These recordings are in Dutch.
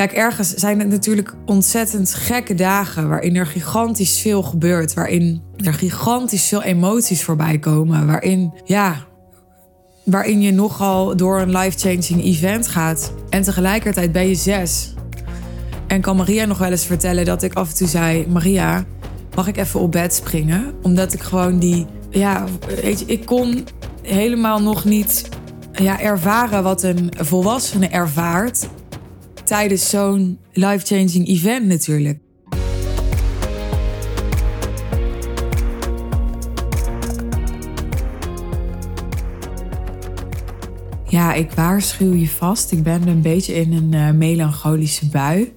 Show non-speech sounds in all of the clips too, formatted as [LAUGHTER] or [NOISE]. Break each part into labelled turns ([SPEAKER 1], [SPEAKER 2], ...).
[SPEAKER 1] Kijk, ergens zijn het natuurlijk ontzettend gekke dagen waarin er gigantisch veel gebeurt, waarin er gigantisch veel emoties voorbij komen, waarin ja, waarin je nogal door een life-changing event gaat en tegelijkertijd ben je zes. En kan Maria nog wel eens vertellen dat ik af en toe zei: Maria, mag ik even op bed springen? Omdat ik gewoon die, ja, weet je, ik kon helemaal nog niet ja, ervaren wat een volwassene ervaart tijdens zo'n life-changing event natuurlijk. Ja, ik waarschuw je vast. Ik ben een beetje in een uh, melancholische bui.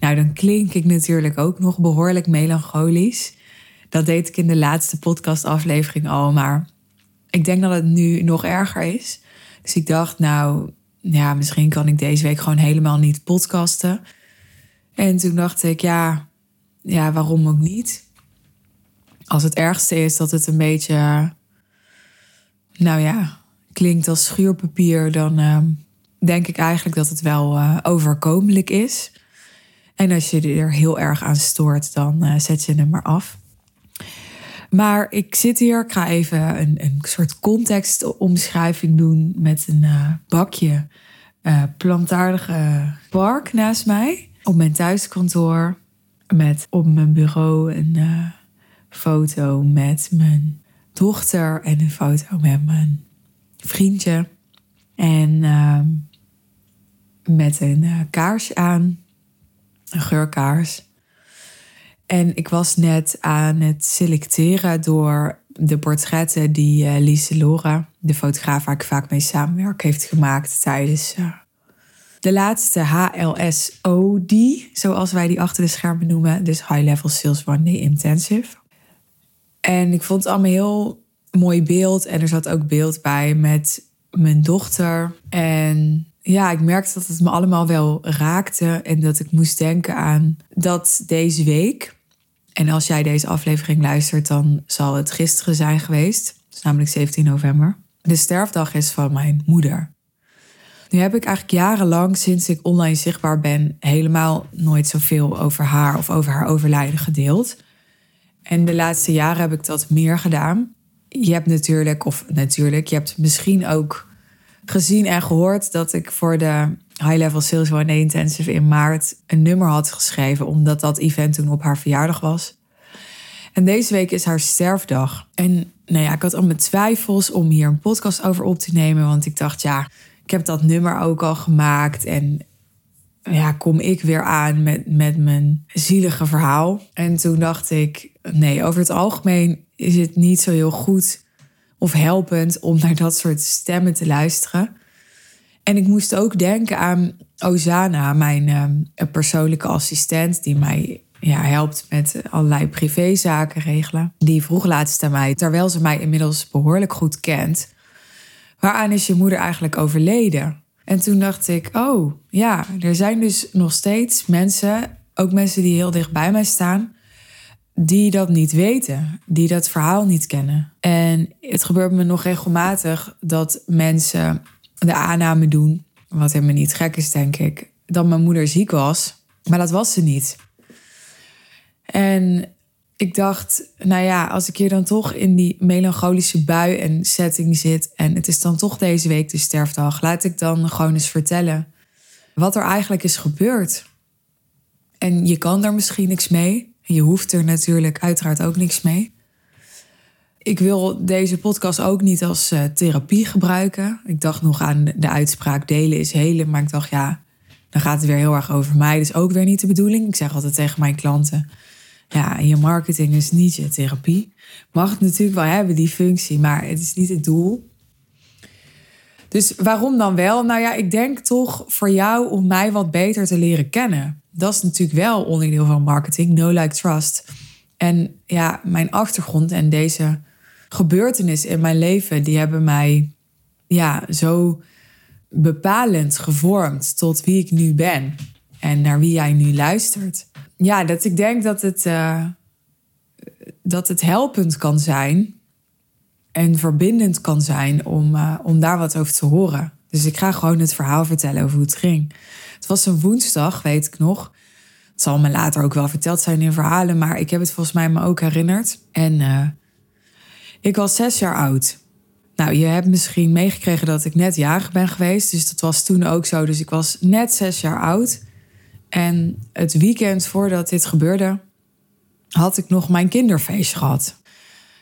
[SPEAKER 1] Nou, dan klink ik natuurlijk ook nog behoorlijk melancholisch. Dat deed ik in de laatste podcastaflevering al, maar ik denk dat het nu nog erger is. Dus ik dacht, nou, ja, misschien kan ik deze week gewoon helemaal niet podcasten. En toen dacht ik, ja, ja, waarom ook niet? Als het ergste is dat het een beetje, nou ja, klinkt als schuurpapier, dan uh, denk ik eigenlijk dat het wel uh, overkomelijk is. En als je er heel erg aan stoort, dan uh, zet je hem maar af. Maar ik zit hier, ik ga even een, een soort contextomschrijving doen met een uh, bakje uh, plantaardige park naast mij. Op mijn thuiskantoor. Met op mijn bureau een uh, foto met mijn dochter en een foto met mijn vriendje. En uh, met een uh, kaars aan, een geurkaars. En ik was net aan het selecteren door de portretten die uh, Lise Lora, de fotograaf waar ik vaak mee samenwerk, heeft gemaakt tijdens uh, de laatste HLSOD, zoals wij die achter de schermen noemen. Dus High Level Sales One Day Intensive. En ik vond het allemaal heel mooi beeld. En er zat ook beeld bij met mijn dochter. En ja, ik merkte dat het me allemaal wel raakte. En dat ik moest denken aan dat deze week. En als jij deze aflevering luistert, dan zal het gisteren zijn geweest. Het is namelijk 17 november. De sterfdag is van mijn moeder. Nu heb ik eigenlijk jarenlang, sinds ik online zichtbaar ben, helemaal nooit zoveel over haar of over haar overlijden gedeeld. En de laatste jaren heb ik dat meer gedaan. Je hebt natuurlijk, of natuurlijk, je hebt misschien ook gezien en gehoord dat ik voor de High Level Sales One Intensive in maart een nummer had geschreven, omdat dat event toen op haar verjaardag was. En deze week is haar sterfdag. En nou ja, ik had al mijn twijfels om hier een podcast over op te nemen, want ik dacht, ja, ik heb dat nummer ook al gemaakt en ja, kom ik weer aan met, met mijn zielige verhaal. En toen dacht ik, nee, over het algemeen is het niet zo heel goed of helpend om naar dat soort stemmen te luisteren. En ik moest ook denken aan Ozana, mijn uh, persoonlijke assistent, die mij ja, helpt met allerlei privézaken regelen. Die vroeg laatst aan mij, terwijl ze mij inmiddels behoorlijk goed kent, waaraan is je moeder eigenlijk overleden? En toen dacht ik, oh ja, er zijn dus nog steeds mensen, ook mensen die heel dicht bij mij staan, die dat niet weten, die dat verhaal niet kennen. En het gebeurt me nog regelmatig dat mensen de aanname doen, wat helemaal niet gek is, denk ik, dat mijn moeder ziek was. Maar dat was ze niet. En ik dacht, nou ja, als ik hier dan toch in die melancholische bui en setting zit en het is dan toch deze week de sterfdag, laat ik dan gewoon eens vertellen wat er eigenlijk is gebeurd. En je kan daar misschien niks mee. Je hoeft er natuurlijk uiteraard ook niks mee. Ik wil deze podcast ook niet als uh, therapie gebruiken. Ik dacht nog aan de uitspraak delen is helen, maar ik dacht ja, dan gaat het weer heel erg over mij. Is ook weer niet de bedoeling. Ik zeg altijd tegen mijn klanten, ja, je marketing is niet je therapie. Mag het natuurlijk wel hebben, die functie, maar het is niet het doel. Dus waarom dan wel? Nou ja, ik denk toch voor jou om mij wat beter te leren kennen. Dat is natuurlijk wel onderdeel van marketing, no like trust. En ja, mijn achtergrond en deze gebeurtenissen in mijn leven, die hebben mij ja, zo bepalend gevormd tot wie ik nu ben en naar wie jij nu luistert. Ja, dat ik denk dat het, uh, dat het helpend kan zijn en verbindend kan zijn om, uh, om daar wat over te horen. Dus ik ga gewoon het verhaal vertellen over hoe het ging. Het was een woensdag, weet ik nog. Het zal me later ook wel verteld zijn in verhalen, maar ik heb het volgens mij me ook herinnerd. En uh, ik was zes jaar oud. Nou, je hebt misschien meegekregen dat ik net jarig ben geweest. Dus dat was toen ook zo. Dus ik was net zes jaar oud. En het weekend voordat dit gebeurde, had ik nog mijn kinderfeestje gehad.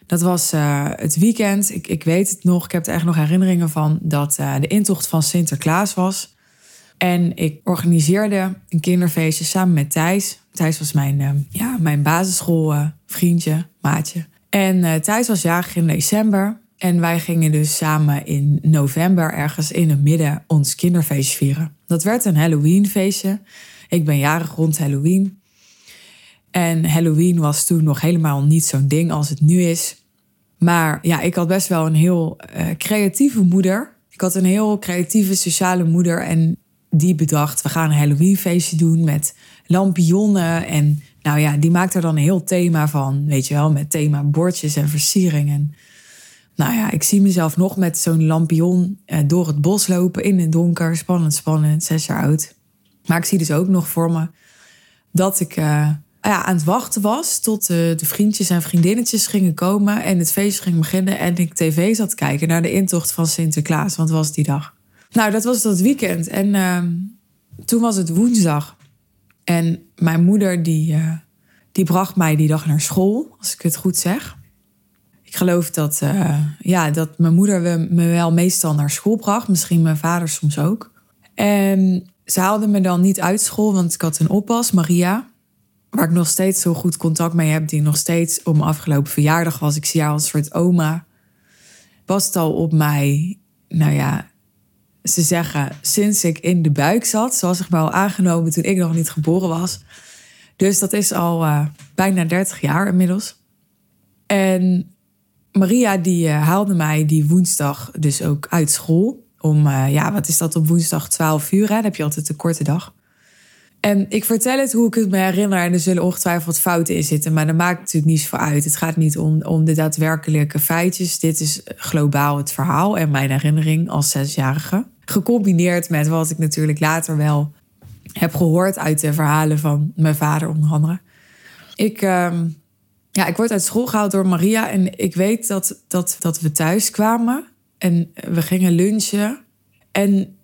[SPEAKER 1] Dat was uh, het weekend. Ik, ik weet het nog. Ik heb er echt nog herinneringen van dat uh, de intocht van Sinterklaas was. En ik organiseerde een kinderfeestje samen met Thijs. Thijs was mijn, uh, ja, mijn basisschoolvriendje, maatje. En Thijs was jarig in december. En wij gingen dus samen in november ergens in het midden ons kinderfeestje vieren. Dat werd een Halloweenfeestje. Ik ben jarig rond Halloween. En Halloween was toen nog helemaal niet zo'n ding als het nu is. Maar ja, ik had best wel een heel uh, creatieve moeder. Ik had een heel creatieve sociale moeder. En die bedacht, we gaan een Halloweenfeestje doen met lampionnen. En nou ja, die maakte er dan een heel thema van. Weet je wel, met thema bordjes en versieringen. Nou ja, ik zie mezelf nog met zo'n lampion uh, door het bos lopen in het donker. Spannend, spannend, zes jaar oud. Maar ik zie dus ook nog voor me dat ik uh, ja, aan het wachten was tot de, vriendjes en vriendinnetjes gingen komen en het feest ging beginnen. En ik tv zat kijken naar de intocht van Sinterklaas, want was die dag. Nou, dat was dat weekend. En uh, toen was het woensdag. En mijn moeder die, uh, die bracht mij die dag naar school, als ik het goed zeg. Ik geloof dat, uh, ja, dat mijn moeder me wel meestal naar school bracht. Misschien mijn vader soms ook. En ze haalde me dan niet uit school, want ik had een oppas, Maria waar ik nog steeds zo goed contact mee heb, die nog steeds mijn afgelopen verjaardag was. Ik zie haar als soort oma. Past al op mij, nou ja, ze zeggen sinds ik in de buik zat, zoals ik me al aangenomen toen ik nog niet geboren was. Dus dat is al uh, bijna 30 jaar inmiddels. En Maria die uh, haalde mij die woensdag dus ook uit school. Om, uh, ja, wat is dat op woensdag 12 uur? Hè? Dan heb je altijd een korte dag. En ik vertel het hoe ik het me herinner. En er zullen ongetwijfeld fouten in zitten. Maar dat maakt natuurlijk niets voor uit. Het gaat niet om, om de daadwerkelijke feitjes. Dit is globaal het verhaal en mijn herinnering als zesjarige. Gecombineerd met wat ik natuurlijk later wel heb gehoord uit de verhalen van mijn vader, onder andere. Ik, uh, ja, ik word uit school gehaald door Maria. En ik weet dat, dat, dat we thuis kwamen. En we gingen lunchen. En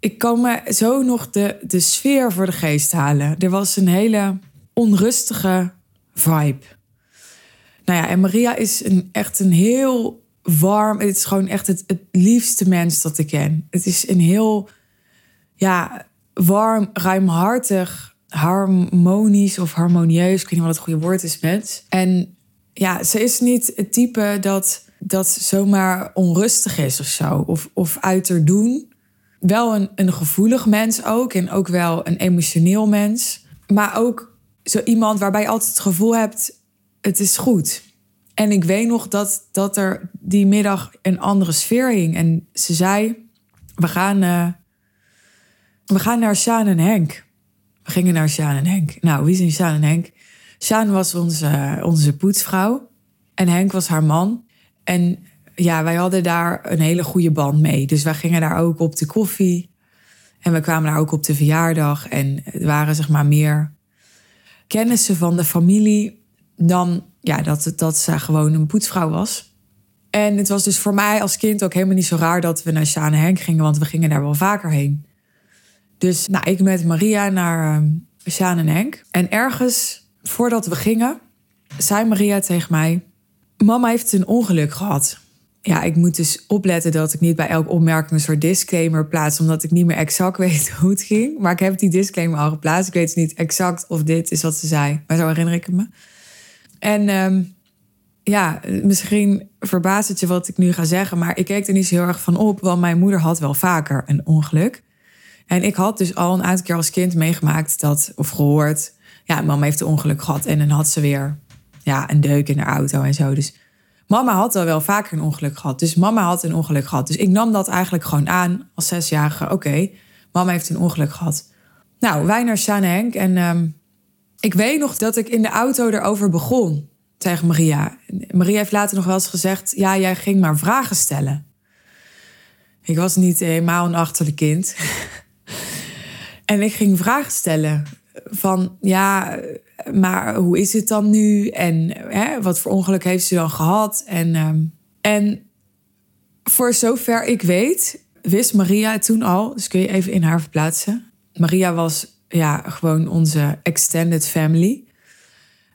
[SPEAKER 1] ik kan me zo nog de, de sfeer voor de geest halen. Er was een hele onrustige vibe. Nou ja, en Maria is een, echt een heel warm. Het is gewoon echt het, het liefste mens dat ik ken. Het is een heel ja, warm, ruimhartig, harmonisch of harmonieus. Ik weet niet wat het goede woord is, mens. En ja, ze is niet het type dat, dat zomaar onrustig is of zo. Of, of uit doen wel een, een gevoelig mens ook. En ook wel een emotioneel mens. Maar ook zo iemand waarbij je altijd het gevoel hebt: het is goed. En ik weet nog dat, dat er die middag een andere sfeer hing. En ze zei: We gaan, uh, we gaan naar Sjaan en Henk. We gingen naar Sjaan en Henk. Nou, wie zijn Sjaan en Henk? Sjaan was onze, onze poetsvrouw. En Henk was haar man. En ja, wij hadden daar een hele goede band mee. Dus wij gingen daar ook op de koffie. En we kwamen daar ook op de verjaardag. En het waren zeg maar meer kennissen van de familie dan ja, dat, dat ze gewoon een poetsvrouw was. En het was dus voor mij als kind ook helemaal niet zo raar dat we naar Sjaan Henk gingen, want we gingen daar wel vaker heen. Dus nou, ik met Maria naar Sjaan en Henk. En ergens voordat we gingen, zei Maria tegen mij: Mama heeft een ongeluk gehad ja, ik moet dus opletten dat ik niet bij elke opmerking een soort disclaimer plaats, omdat ik niet meer exact weet [LAUGHS] hoe het ging. Maar ik heb die disclaimer al geplaatst. Ik weet dus niet exact of dit is wat ze zei, maar zo herinner ik me. En um, ja, misschien verbaast het je wat ik nu ga zeggen, maar ik keek er niet zo heel erg van op, want mijn moeder had wel vaker een ongeluk. En ik had dus al een aantal keer als kind meegemaakt dat, of gehoord, ja, mama heeft een ongeluk gehad en dan had ze weer ja, een deuk in haar auto en zo. Dus Mama had al wel vaker een ongeluk gehad. Dus mama had een ongeluk gehad. Dus ik nam dat eigenlijk gewoon aan als zesjarige. Oké, mama heeft een ongeluk gehad. Nou, wij naar Sjaan Henk. En um, ik weet nog dat ik in de auto erover begon tegen Maria. Maria heeft later nog wel eens gezegd... ja, jij ging maar vragen stellen. Ik was niet helemaal een achterlijk kind. [LAUGHS] En ik ging vragen stellen van ja, maar hoe is het dan nu? En hè, wat voor ongeluk heeft ze dan gehad? En, ehm, en voor zover ik weet, wist Maria toen al, dus kun je even in haar verplaatsen. Maria was ja, gewoon onze extended family,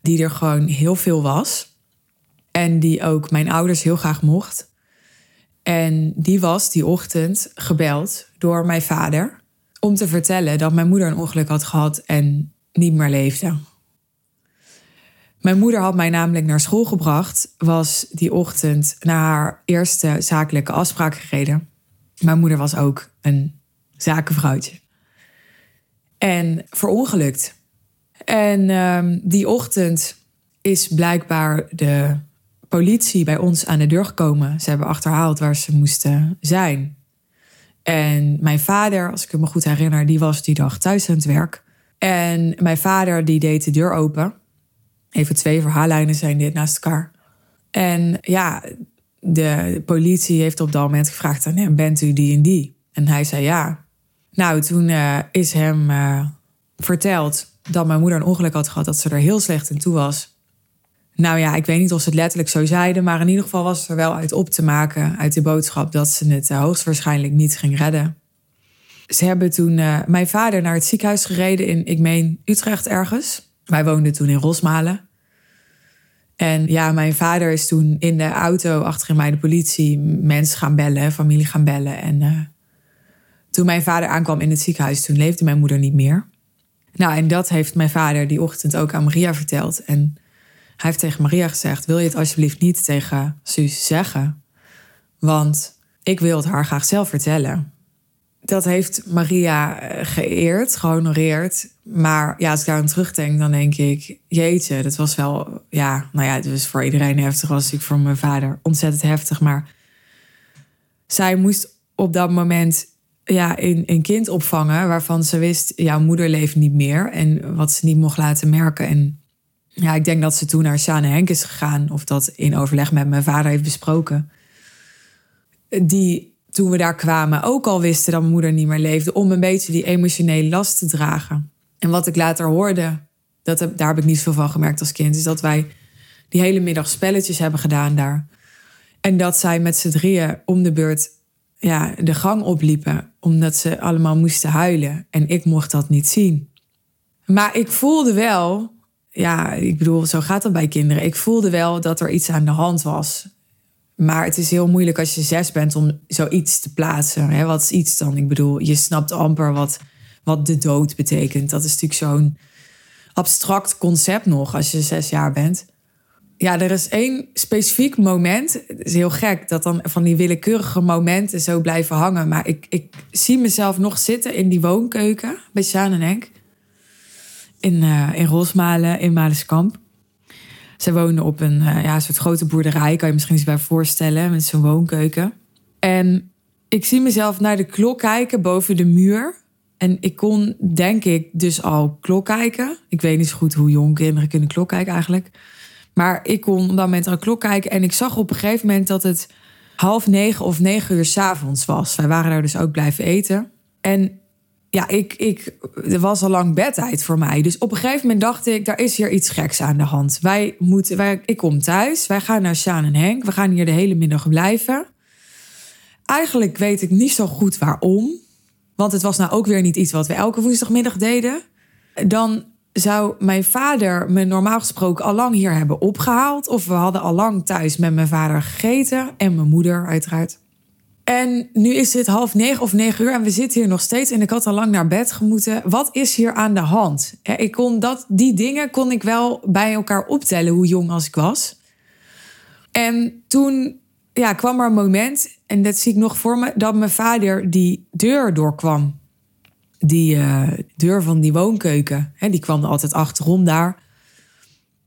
[SPEAKER 1] die er gewoon heel veel was. En die ook mijn ouders heel graag mocht. En die was die ochtend gebeld door mijn vader om te vertellen dat mijn moeder een ongeluk had gehad en niet meer leefde. Mijn moeder had mij namelijk naar school gebracht, was die ochtend naar haar eerste zakelijke afspraak gereden. Mijn moeder was ook een zakenvrouwtje. En verongelukt. En um, die ochtend is blijkbaar de politie bij ons aan de deur gekomen. Ze hebben achterhaald waar ze moesten zijn. En mijn vader, als ik me goed herinner, die was die dag thuis aan het werk. En mijn vader die deed de deur open. Even twee verhaallijnen zijn dit naast elkaar. En ja, de politie heeft op dat moment gevraagd aan hem: Bent u die en die? En hij zei ja. Nou, toen uh, is hem uh, verteld dat mijn moeder een ongeluk had gehad, dat ze er heel slecht in toe was. Nou ja, ik weet niet of ze het letterlijk zo zeiden, maar in ieder geval was het er wel uit op te maken uit de boodschap dat ze het uh, hoogstwaarschijnlijk niet ging redden. Ze hebben toen mijn vader naar het ziekenhuis gereden in, ik meen, Utrecht ergens. Wij woonden toen in Rosmalen. En ja, mijn vader is toen in de auto achter mij de politie mensen gaan bellen, familie gaan bellen. En toen mijn vader aankwam in het ziekenhuis, toen leefde mijn moeder niet meer. Nou, en dat heeft mijn vader die ochtend ook aan Maria verteld. En hij heeft tegen Maria gezegd: Wil je het alsjeblieft niet tegen Suus zeggen? Want ik wil het haar graag zelf vertellen dat heeft Maria eh, geëerd, gehonoreerd. Maar ja, als ik daar aan terugdenk, dan denk ik... jeetje, dat was wel... Ja, nou ja, het was voor iedereen heftig. was ik voor mijn vader ontzettend heftig. Maar zij moest op dat moment ja, een, een kind opvangen... waarvan ze wist, jouw moeder leeft niet meer. En wat ze niet mocht laten merken. En ja, ik denk dat ze toen naar Sjane Henk is gegaan... of dat in overleg met mijn vader heeft besproken. Die toen we daar kwamen ook al wisten dat mijn moeder niet meer leefde, om een beetje die emotionele last te dragen. En wat ik later hoorde, dat daar heb ik niet veel van gemerkt als kind, is dat wij die hele middag spelletjes hebben gedaan daar. En dat zij met z'n drieën om de beurt ja, de gang opliepen, omdat ze allemaal moesten huilen. En ik mocht dat niet zien. Maar ik voelde wel, ja, ik bedoel, zo gaat het bij kinderen. Ik voelde wel dat er iets aan de hand was. Maar het is heel moeilijk als je zes bent om zoiets te plaatsen. Hè? Wat is iets dan? Ik bedoel, je snapt amper wat, wat de dood betekent. Dat is natuurlijk zo'n abstract concept nog als je zes jaar bent. Ja, er is één specifiek moment. Het is heel gek dat dan van die willekeurige momenten zo blijven hangen. Maar ik, ik zie mezelf nog zitten in die woonkeuken bij Sjaan en Henk. In, uh, in Rosmalen, in Maleskamp. Ze woonde op een uh, ja, soort grote boerderij, kan je misschien eens bij voorstellen, met zo'n woonkeuken. En ik zie mezelf naar de klok kijken boven de muur. En ik kon, denk ik, dus al klok kijken. Ik weet niet zo goed hoe jong kinderen kunnen klok kijken eigenlijk. Maar ik kon op dat moment al klok kijken. En ik zag op een gegeven moment dat het half negen of negen uur s'avonds was. Wij waren daar dus ook blijven eten. En ja, ik, ik, er was al lang bedtijd voor mij. Dus op een gegeven moment dacht ik, daar is hier iets geks aan de hand. Wij moeten, wij, ik kom thuis, wij gaan naar Sjaan en Henk. We gaan hier de hele middag blijven. Eigenlijk weet ik niet zo goed waarom. Want het was nou ook weer niet iets wat we elke woensdagmiddag deden. Dan zou mijn vader me normaal gesproken al lang hier hebben opgehaald. Of we hadden al lang thuis met mijn vader gegeten. En mijn moeder, uiteraard. En nu is het half negen of negen uur en we zitten hier nog steeds. En ik had al lang naar bed gemoeten. Wat is hier aan de hand? Ik kon dat, die dingen kon ik wel bij elkaar optellen, hoe jong als ik was. En toen ja, kwam er een moment, en dat zie ik nog voor me, dat mijn vader die deur doorkwam. Die uh, deur van die woonkeuken. Hè, die kwam altijd achterom daar.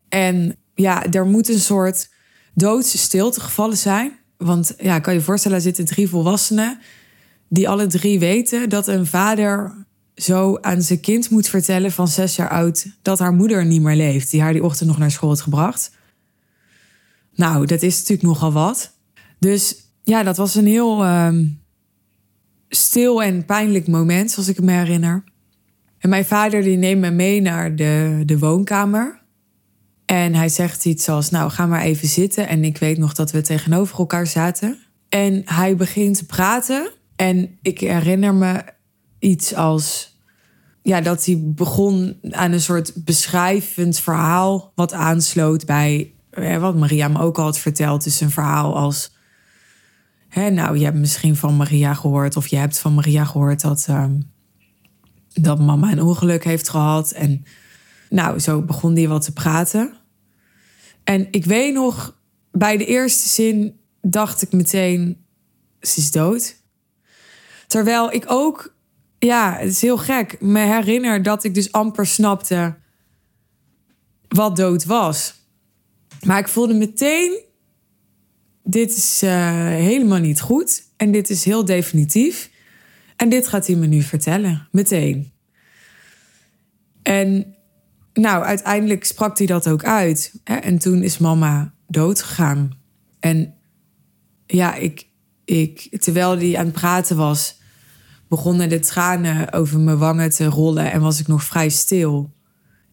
[SPEAKER 1] En ja, er moet een soort doodse stilte gevallen zijn. Want ja, kan je voorstellen, er zitten drie volwassenen die alle drie weten dat een vader zo aan zijn kind moet vertellen van zes jaar oud dat haar moeder niet meer leeft, die haar die ochtend nog naar school had gebracht. Nou, dat is natuurlijk nogal wat. Dus ja, dat was een heel um, stil en pijnlijk moment, zoals ik me herinner. En mijn vader die neemt me mee naar de, de woonkamer. En hij zegt iets als, nou ga maar even zitten. En ik weet nog dat we tegenover elkaar zaten. En hij begint te praten. En ik herinner me iets als, ja, dat hij begon aan een soort beschrijvend verhaal. Wat aansloot bij wat Maria me ook al had verteld. Dus een verhaal als, hè, nou je hebt misschien van Maria gehoord. Of je hebt van Maria gehoord dat, ehm, dat mama een ongeluk heeft gehad. En nou, zo begon hij wat te praten. En ik weet nog, bij de eerste zin dacht ik meteen, ze is dood. Terwijl ik ook, ja, het is heel gek, me herinner dat ik dus amper snapte wat dood was. Maar ik voelde meteen, dit is uh, helemaal niet goed en dit is heel definitief. En dit gaat hij me nu vertellen, meteen. En nou, uiteindelijk sprak hij dat ook uit. Hè? En toen is mama dood gegaan. En ja, ik, ik, terwijl hij aan het praten was, begonnen de tranen over mijn wangen te rollen en was ik nog vrij stil.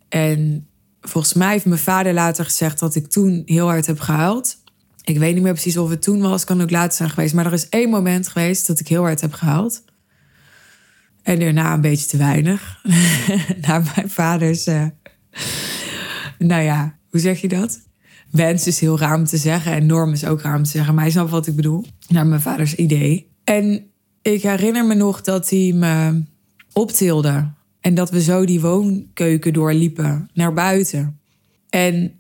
[SPEAKER 1] En volgens mij heeft mijn vader later gezegd dat ik toen heel hard heb gehuild. Ik weet niet meer precies of het toen was, kan ook later zijn geweest. Maar er is één moment geweest dat ik heel hard heb gehuild. En daarna een beetje te weinig. [LAUGHS] Naar mijn vaders. Uh, nou ja, hoe zeg je dat? Wens is heel raar om te zeggen. En norm is ook raar om te zeggen. Maar hij snapt wat ik bedoel. Naar mijn vaders idee. En ik herinner me nog dat hij me optilde. En dat we zo die woonkeuken doorliepen naar buiten. En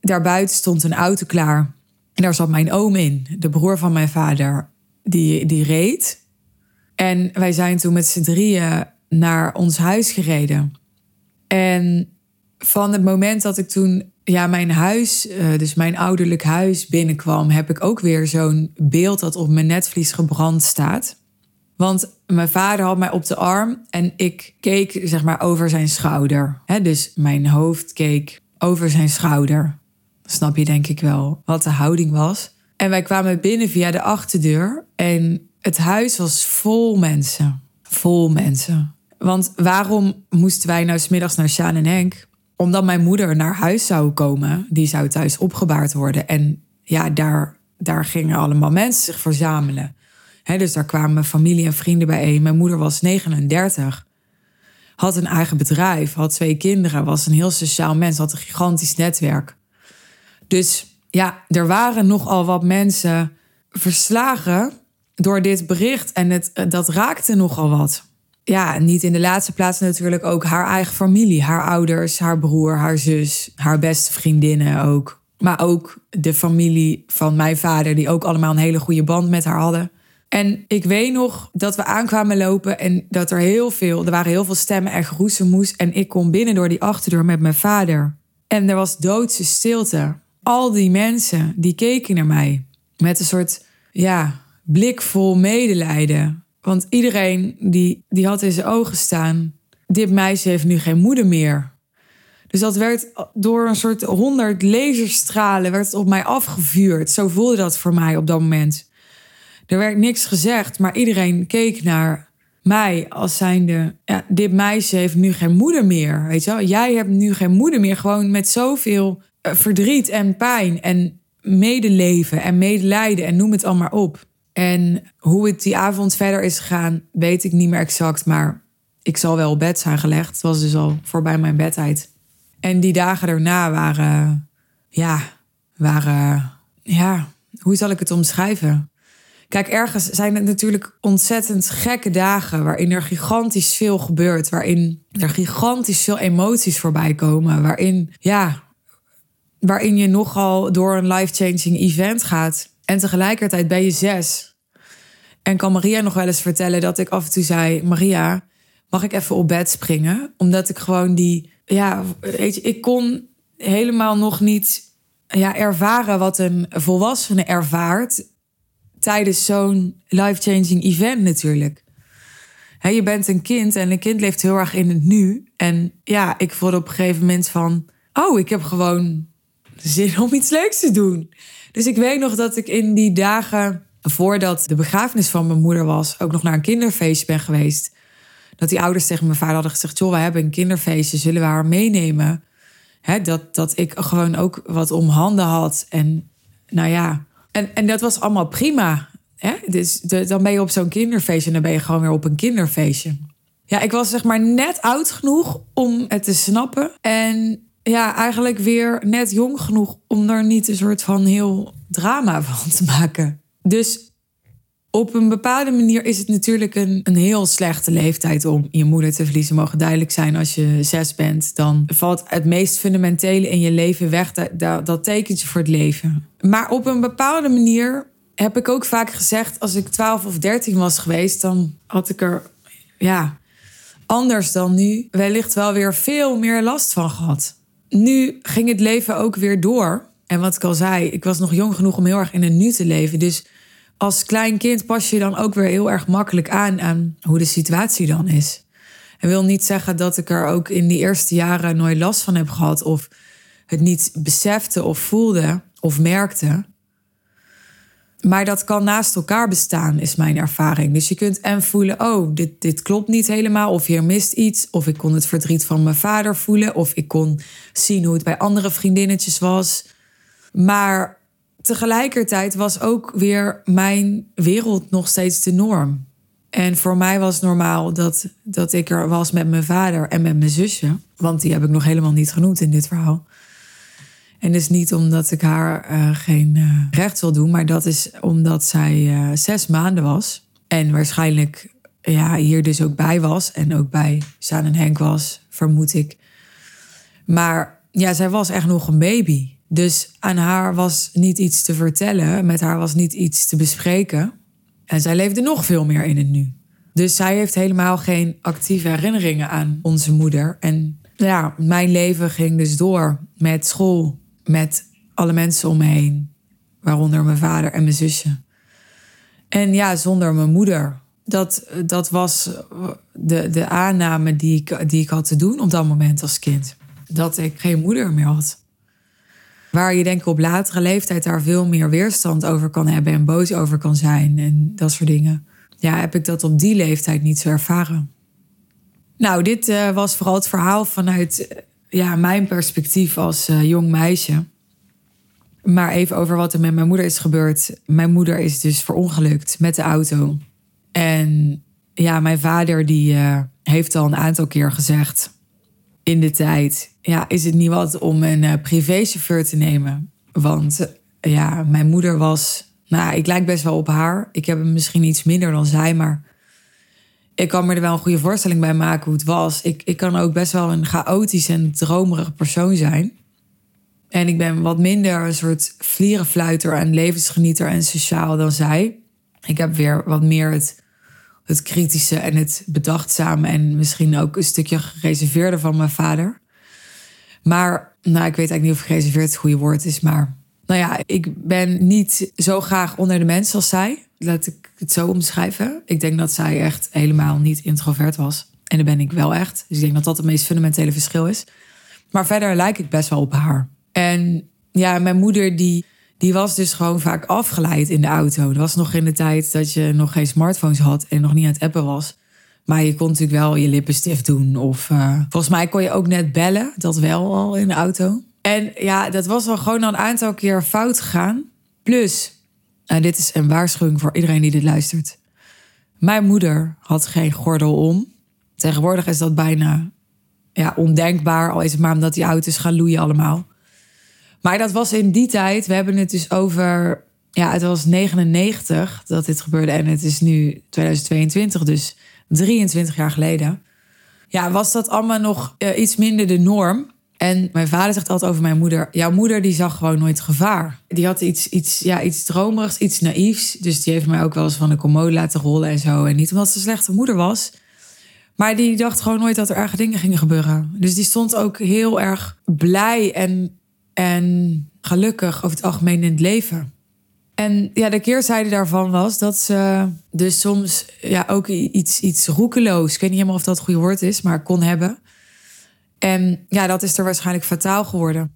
[SPEAKER 1] daarbuiten stond een auto klaar. Daar zat mijn oom in, de broer van mijn vader. Die, die reed. En wij zijn toen met z'n drieën naar ons huis gereden. En van het moment dat ik toen ja, mijn huis, eh, dus mijn ouderlijk huis binnenkwam, heb ik ook weer zo'n beeld dat op mijn netvlies gebrand staat. Want mijn vader had mij op de arm en ik keek zeg maar over zijn schouder. dus mijn hoofd keek over zijn schouder. Snap je denk ik wel wat de houding was. En wij kwamen binnen via de achterdeur en het huis was vol mensen. Vol mensen. Want waarom moesten wij nou smiddags naar Sjaan en Henk? Omdat mijn moeder naar huis zou komen. Die zou thuis opgebaard worden. En ja, daar, daar gingen allemaal mensen zich verzamelen. dus daar kwamen familie en vrienden bijeen. Mijn moeder was 39. Had een eigen bedrijf. Had twee kinderen. Was een heel sociaal mens. Had een gigantisch netwerk. Dus ja, er waren nogal wat mensen verslagen door dit bericht. En het, dat raakte nogal wat ja, niet in de laatste plaats natuurlijk ook haar eigen familie. Haar ouders, haar broer, haar zus, haar beste vriendinnen ook. Maar ook de familie van mijn vader, die ook allemaal een hele goede band met haar hadden. En ik weet nog dat we aankwamen lopen en dat er heel veel, er waren heel veel stemmen en geroezemoes. En ik kom binnen door die achterdeur met mijn vader. En er was doodse stilte. Al die mensen, die keken naar mij met een soort, ja, blik vol medelijden. Want iedereen die, die had in zijn ogen staan: dit meisje heeft nu geen moeder meer. Dus dat werd door een soort honderd laserstralen werd op mij afgevuurd. Zo voelde dat voor mij op dat moment. Er werd niks gezegd, maar iedereen keek naar mij als zijnde... Ja, dit meisje heeft nu geen moeder meer, weet je wel? Jij hebt nu geen moeder meer. Gewoon met zoveel verdriet en pijn en medeleven en medelijden en noem het allemaal op. En hoe het die avond verder is gegaan, weet ik niet meer exact. Maar ik zal wel op bed zijn gelegd. Het was dus al voorbij mijn bedtijd. En die dagen daarna waren, ja, waren, ja, hoe zal ik het omschrijven? Kijk, ergens zijn het natuurlijk ontzettend gekke dagen waarin er gigantisch veel gebeurt, waarin er gigantisch veel emoties voorbij komen, waarin, ja, waarin je nogal door een life-changing event gaat. En tegelijkertijd ben je zes. En kan Maria nog wel eens vertellen dat ik af en toe zei: Maria, mag ik even op bed springen? Omdat ik gewoon die, ja, weet je, ik kon helemaal nog niet ja, ervaren wat een volwassene ervaart tijdens zo'n life-changing event natuurlijk. je bent een kind en een kind leeft heel erg in het nu. En ja, ik voelde op een gegeven moment van: oh, ik heb gewoon zin om iets leuks te doen. Dus ik weet nog dat ik in die dagen voordat de begrafenis van mijn moeder was, ook nog naar een kinderfeestje ben geweest. Dat die ouders tegen mijn vader hadden gezegd: Joh, we hebben een kinderfeestje, zullen we haar meenemen? Hè, dat, dat ik gewoon ook wat om handen had. En nou ja, en, en dat was allemaal prima. Dus dan ben je op zo'n kinderfeestje en dan ben je gewoon weer op een kinderfeestje. Ja, ik was zeg maar net oud genoeg om het te snappen. En ja, eigenlijk weer net jong genoeg om er niet een soort van heel drama van te maken. Dus op een bepaalde manier is het natuurlijk een, een heel slechte leeftijd om je moeder te verliezen. Mogen duidelijk zijn als je zes bent. Dan valt het meest fundamentele in je leven weg. Dat, dat tekent je voor het leven. Maar op een bepaalde manier heb ik ook vaak gezegd: als ik 12 of 13 was geweest, dan had ik er ja, anders dan nu wellicht wel weer veel meer last van gehad. Nu ging het leven ook weer door. En wat ik al zei, ik was nog jong genoeg om heel erg in het nu te leven. Dus als klein kind pas je dan ook weer heel erg makkelijk aan aan hoe de situatie dan is. En wil niet zeggen dat ik er ook in die eerste jaren nooit last van heb gehad of het niet besefte of voelde of merkte. Maar dat kan naast elkaar bestaan, is mijn ervaring. Dus je kunt en voelen, oh, dit, dit klopt niet helemaal. Of hier mist iets. Of ik kon het verdriet van mijn vader voelen. Of ik kon zien hoe het bij andere vriendinnetjes was. Maar tegelijkertijd was ook weer mijn wereld nog steeds de norm. En voor mij was normaal dat, dat ik er was met mijn vader en met mijn zusje. Want die heb ik nog helemaal niet genoemd in dit verhaal. En dus niet omdat ik haar uh, geen uh, recht wil doen, maar dat is omdat zij uh, zes maanden was. En waarschijnlijk ja, hier dus ook bij was. En ook bij Saan en Henk was, vermoed ik. Maar ja, zij was echt nog een baby. Dus aan haar was niet iets te vertellen, met haar was niet iets te bespreken. En zij leefde nog veel meer in het nu. Dus zij heeft helemaal geen actieve herinneringen aan onze moeder. En ja, mijn leven ging dus door met school, met alle mensen om me heen, waaronder mijn vader en mijn zusje. En ja, zonder mijn moeder. Dat, dat was de, de aanname die ik, die ik had te doen op dat moment als kind. Dat ik geen moeder meer had. Waar je denk ik op latere leeftijd daar veel meer weerstand over kan hebben en boos over kan zijn en dat soort dingen. Ja, heb ik dat op die leeftijd niet zo ervaren. Nou, dit uh, was vooral het verhaal vanuit ja, mijn perspectief als uh, jong meisje. Maar even over wat er met mijn moeder is gebeurd. Mijn moeder is dus verongelukt met de auto. En ja, mijn vader die heeft al een aantal keer gezegd in de tijd ja, is het niet wat om een uh, privéchauffeur te nemen. Want ja, mijn moeder was. Nou, ik lijk best wel op haar. Ik heb hem misschien iets minder dan zij, maar ik kan me er wel een goede voorstelling bij maken hoe het was. Ik, ik kan ook best wel een chaotisch en dromerige persoon zijn. En ik ben wat minder een soort vlierenfluiter en levensgenieter en sociaal dan zij. Ik heb weer wat meer het, het kritische en het bedachtzame en misschien ook een stukje gereserveerde van mijn vader. Maar, nou, ik weet eigenlijk niet of gereserveerd het goede woord is. Maar, nou ja, ik ben niet zo graag onder de mensen als zij. Laat ik het zo omschrijven. Ik denk dat zij echt helemaal niet introvert was. En dat ben ik wel echt. Dus ik denk dat dat het meest fundamentele verschil is. Maar verder lijk ik best wel op haar. En ja, mijn moeder die, die was dus gewoon vaak afgeleid in de auto. Dat was nog in de tijd dat je nog geen smartphones had en nog niet aan het appen was. Maar je kon natuurlijk wel je lippenstift doen. Of uh, volgens mij kon je ook net bellen. Dat wel al in de auto. En ja, dat was wel gewoon al een aantal keer fout gegaan. Plus, en dit is een waarschuwing voor iedereen die dit luistert. Mijn moeder had geen gordel om. Tegenwoordig is dat bijna ja, ondenkbaar. Al is het maar omdat die auto's gaan loeien allemaal. Maar dat was in die tijd. We hebben het dus over. Ja, het was 99 dat dit gebeurde. En het is nu 2022. Dus 23 jaar geleden, ja, was dat allemaal nog uh, iets minder de norm. En mijn vader zegt altijd over mijn moeder: Jouw moeder die zag gewoon nooit gevaar. Die had iets, iets, ja, iets dromerigs, iets naïefs. Dus die heeft mij ook wel eens van de commode laten rollen en zo. En niet omdat ze een slechte moeder was. Maar die dacht gewoon nooit dat er erge dingen gingen gebeuren. Dus die stond ook heel erg blij en, en gelukkig over het algemeen in het leven. En ja, de keerzijde daarvan was dat ze dus soms ja, ook iets, iets roekeloos, ik weet niet helemaal of dat het goede woord is, maar kon hebben. En ja, dat is er waarschijnlijk fataal geworden.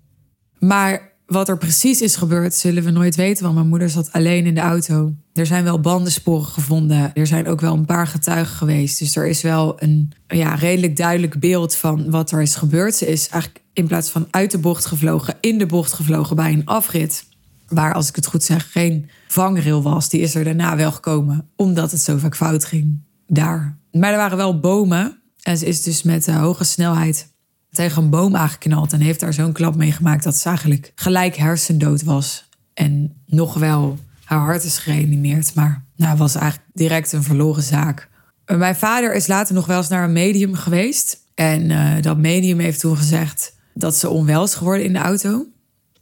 [SPEAKER 1] Maar wat er precies is gebeurd, zullen we nooit weten, want mijn moeder zat alleen in de auto. Er zijn wel bandensporen gevonden. Er zijn ook wel een paar getuigen geweest. Dus er is wel een ja, redelijk duidelijk beeld van wat er is gebeurd. Ze is eigenlijk in plaats van uit de bocht gevlogen, in de bocht gevlogen bij een afrit. Waar, als ik het goed zeg, geen vangrail was. Die is er daarna wel gekomen, omdat het zo vaak fout ging. Daar. Maar er waren wel bomen. En ze is dus met hoge snelheid tegen een boom aangeknald en heeft daar zo'n klap mee gemaakt dat ze eigenlijk gelijk hersendood was. En nog wel, haar hart is gereanimeerd, maar nou, was eigenlijk direct een verloren zaak. Mijn vader is later nog wel eens naar een medium geweest. En uh, dat medium heeft toen gezegd dat ze onwel is geworden in de auto.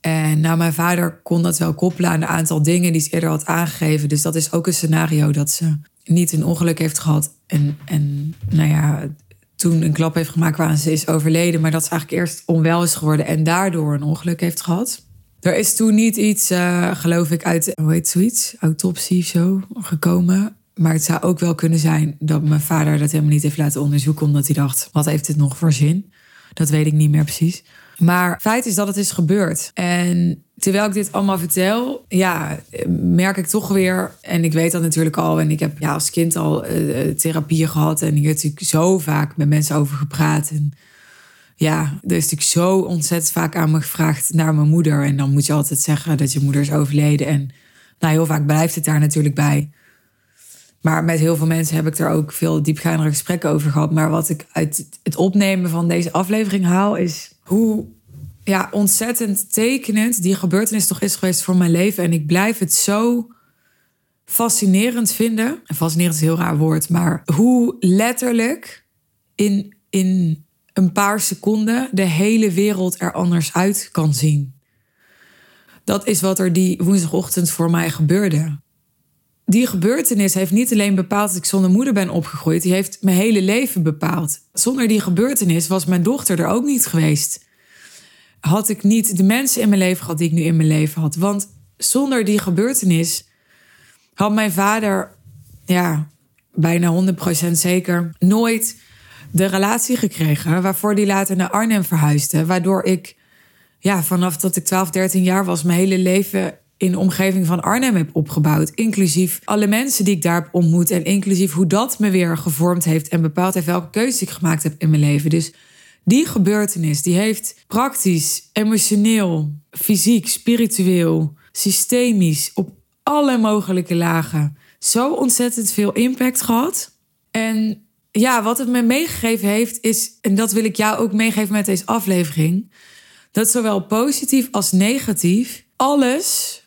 [SPEAKER 1] En nou, mijn vader kon dat wel koppelen aan een aantal dingen die ze eerder had aangegeven. Dus dat is ook een scenario dat ze niet een ongeluk heeft gehad. En, en nou ja, toen een klap heeft gemaakt waar ze is overleden. Maar dat ze eigenlijk eerst onwel is geworden en daardoor een ongeluk heeft gehad. Er is toen niet iets, uh, geloof ik, uit, hoe heet zoiets, autopsie zo, gekomen. Maar het zou ook wel kunnen zijn dat mijn vader dat helemaal niet heeft laten onderzoeken, omdat hij dacht: wat heeft dit nog voor zin? Dat weet ik niet meer precies. Maar feit is dat het is gebeurd. En terwijl ik dit allemaal vertel, ja, merk ik toch weer. En ik weet dat natuurlijk al. En ik heb ja, als kind al uh, therapie gehad. En ik heb natuurlijk zo vaak met mensen over gepraat. En ja, er is natuurlijk zo ontzettend vaak aan me gevraagd naar mijn moeder. En dan moet je altijd zeggen dat je moeder is overleden. En nou, heel vaak blijft het daar natuurlijk bij. Maar met heel veel mensen heb ik er ook veel diepgaandere gesprekken over gehad. Maar wat ik uit het opnemen van deze aflevering haal, is hoe ja, ontzettend tekenend die gebeurtenis toch is geweest voor mijn leven. En ik blijf het zo fascinerend vinden. En fascinerend is een heel raar woord, maar hoe letterlijk in, in een paar seconden de hele wereld er anders uit kan zien. Dat is wat er die woensdagochtend voor mij gebeurde die gebeurtenis heeft niet alleen bepaald dat ik zonder moeder ben opgegroeid, die heeft mijn hele leven bepaald. Zonder die gebeurtenis was mijn dochter er ook niet geweest. Had ik niet de mensen in mijn leven gehad die ik nu in mijn leven had. Want zonder die gebeurtenis had mijn vader, ja, bijna 100% zeker, nooit de relatie gekregen waarvoor hij later naar Arnhem verhuisde. Waardoor ik, ja, vanaf dat ik 12, 13 jaar was, mijn hele leven in de omgeving van Arnhem heb opgebouwd. Inclusief alle mensen die ik daar heb ontmoet. En inclusief hoe dat me weer gevormd heeft en bepaald heeft welke keuze ik gemaakt heb in mijn leven. Dus die gebeurtenis, die heeft praktisch, emotioneel, fysiek, spiritueel, systemisch, op alle mogelijke lagen zo ontzettend veel impact gehad. En ja, wat het me meegegeven heeft, is, en dat wil ik jou ook meegeven met deze aflevering, dat zowel positief als negatief alles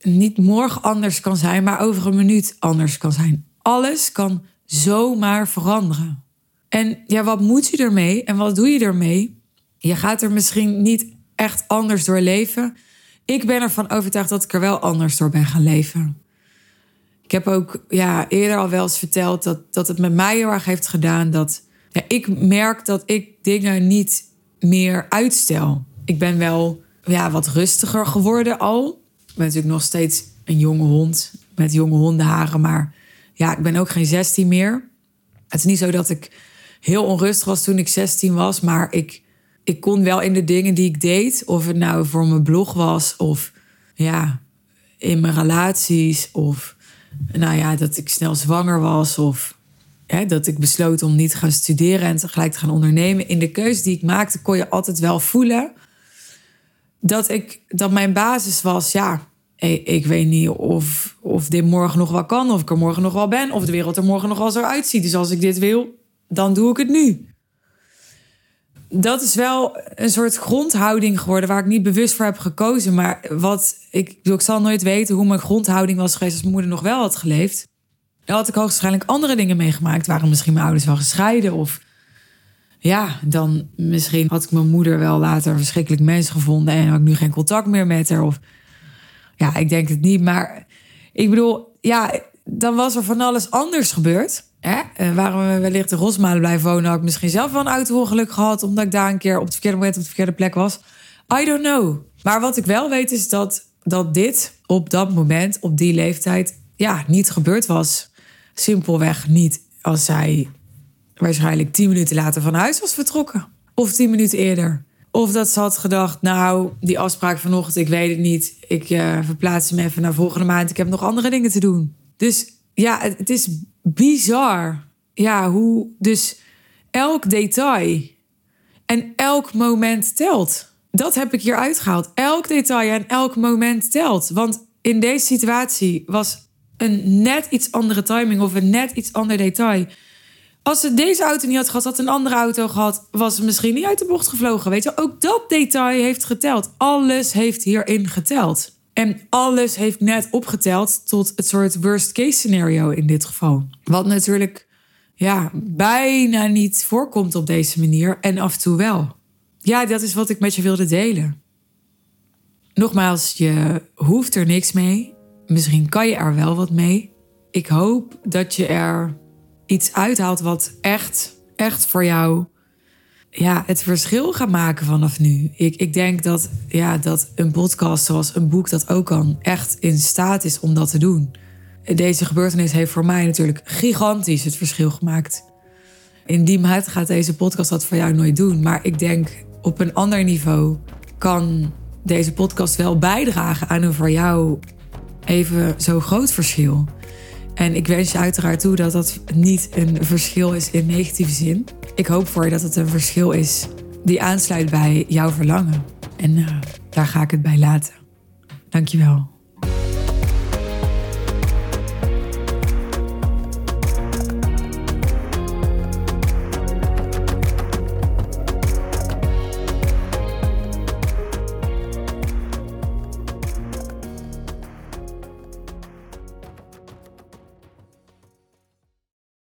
[SPEAKER 1] niet morgen anders kan zijn, maar over een minuut anders kan zijn. Alles kan zomaar veranderen. En ja, wat moet je ermee en wat doe je ermee? Je gaat er misschien niet echt anders door leven. Ik ben ervan overtuigd dat ik er wel anders door ben gaan leven. Ik heb ook ja, eerder al wel eens verteld dat, dat het met mij heel erg heeft gedaan dat ja, ik merk dat ik dingen niet meer uitstel. Ik ben wel ja, wat rustiger geworden al ben natuurlijk nog steeds een jonge hond met jonge hondenharen. Maar ja, ik ben ook geen 16 meer. Het is niet zo dat ik heel onrustig was toen ik 16 was. Maar ik, ik kon wel in de dingen die ik deed. Of het nou voor mijn blog was. Of ja, in mijn relaties. Of nou ja, dat ik snel zwanger was. Of hè, dat ik besloot om niet te gaan studeren en tegelijk te gaan ondernemen. In de keuze die ik maakte kon je altijd wel voelen dat, ik, dat mijn basis was, ja, ik weet niet of, of dit morgen nog wel kan, of ik er morgen nog wel ben, of de wereld er morgen nog wel zo uitziet. Dus als ik dit wil, dan doe ik het nu. Dat is wel een soort grondhouding geworden waar ik niet bewust voor heb gekozen. Maar wat ik, ik zal nooit weten hoe mijn grondhouding was geweest als mijn moeder nog wel had geleefd. Dan had ik hoogstwaarschijnlijk andere dingen meegemaakt. Waren misschien mijn ouders wel gescheiden of ja, dan misschien had ik mijn moeder wel later verschrikkelijk mens gevonden en had ik nu geen contact meer met haar. Of ja, ik denk het niet. Maar ik bedoel, ja, dan was er van alles anders gebeurd. Hè? En waren we wellicht in Rosmalen blijven wonen, had ik misschien zelf wel een auto-ongeluk gehad, omdat ik daar een keer op het verkeerde moment op de verkeerde plek was. I don't know. Maar wat ik wel weet is dat, dat dit op dat moment, op die leeftijd, ja, niet gebeurd was. Simpelweg niet als zij waarschijnlijk tien minuten later van huis was vertrokken. Of tien minuten eerder. Of dat ze had gedacht, nou, die afspraak vanochtend, ik weet het niet. Ik uh, verplaats hem even naar volgende maand. Ik heb nog andere dingen te doen. Dus ja, het, is bizar. Ja, hoe dus elk detail en elk moment telt. Dat heb ik hier uitgehaald. Elk detail en elk moment telt. Want in deze situatie was een net iets andere timing of een net iets ander detail. Als ze deze auto niet had gehad, had een andere auto gehad, was ze misschien niet uit de bocht gevlogen. Weet je, ook dat detail heeft geteld. Alles heeft hierin geteld. En alles heeft net opgeteld tot het soort worst case scenario in dit geval. Wat natuurlijk ja, bijna niet voorkomt op deze manier en af en toe wel. Ja, dat is wat ik met je wilde delen. Nogmaals, je hoeft er niks mee. Misschien kan je er wel wat mee. Ik hoop dat je er iets uithaalt wat echt, echt voor jou ja, het verschil gaat maken vanaf nu. Ik, ik denk dat, ja, dat een podcast zoals een boek dat ook kan, echt in staat is om dat te doen. Deze gebeurtenis heeft voor mij natuurlijk gigantisch het verschil gemaakt. In die mate gaat deze podcast dat voor jou nooit doen. Maar ik denk op een ander niveau kan deze podcast wel bijdragen aan een voor jou even zo groot verschil. En ik wens je uiteraard toe dat dat niet een verschil is in negatieve zin. Ik hoop voor je dat het een verschil is die aansluit bij jouw verlangen. En uh, daar ga ik het bij laten. Dankjewel.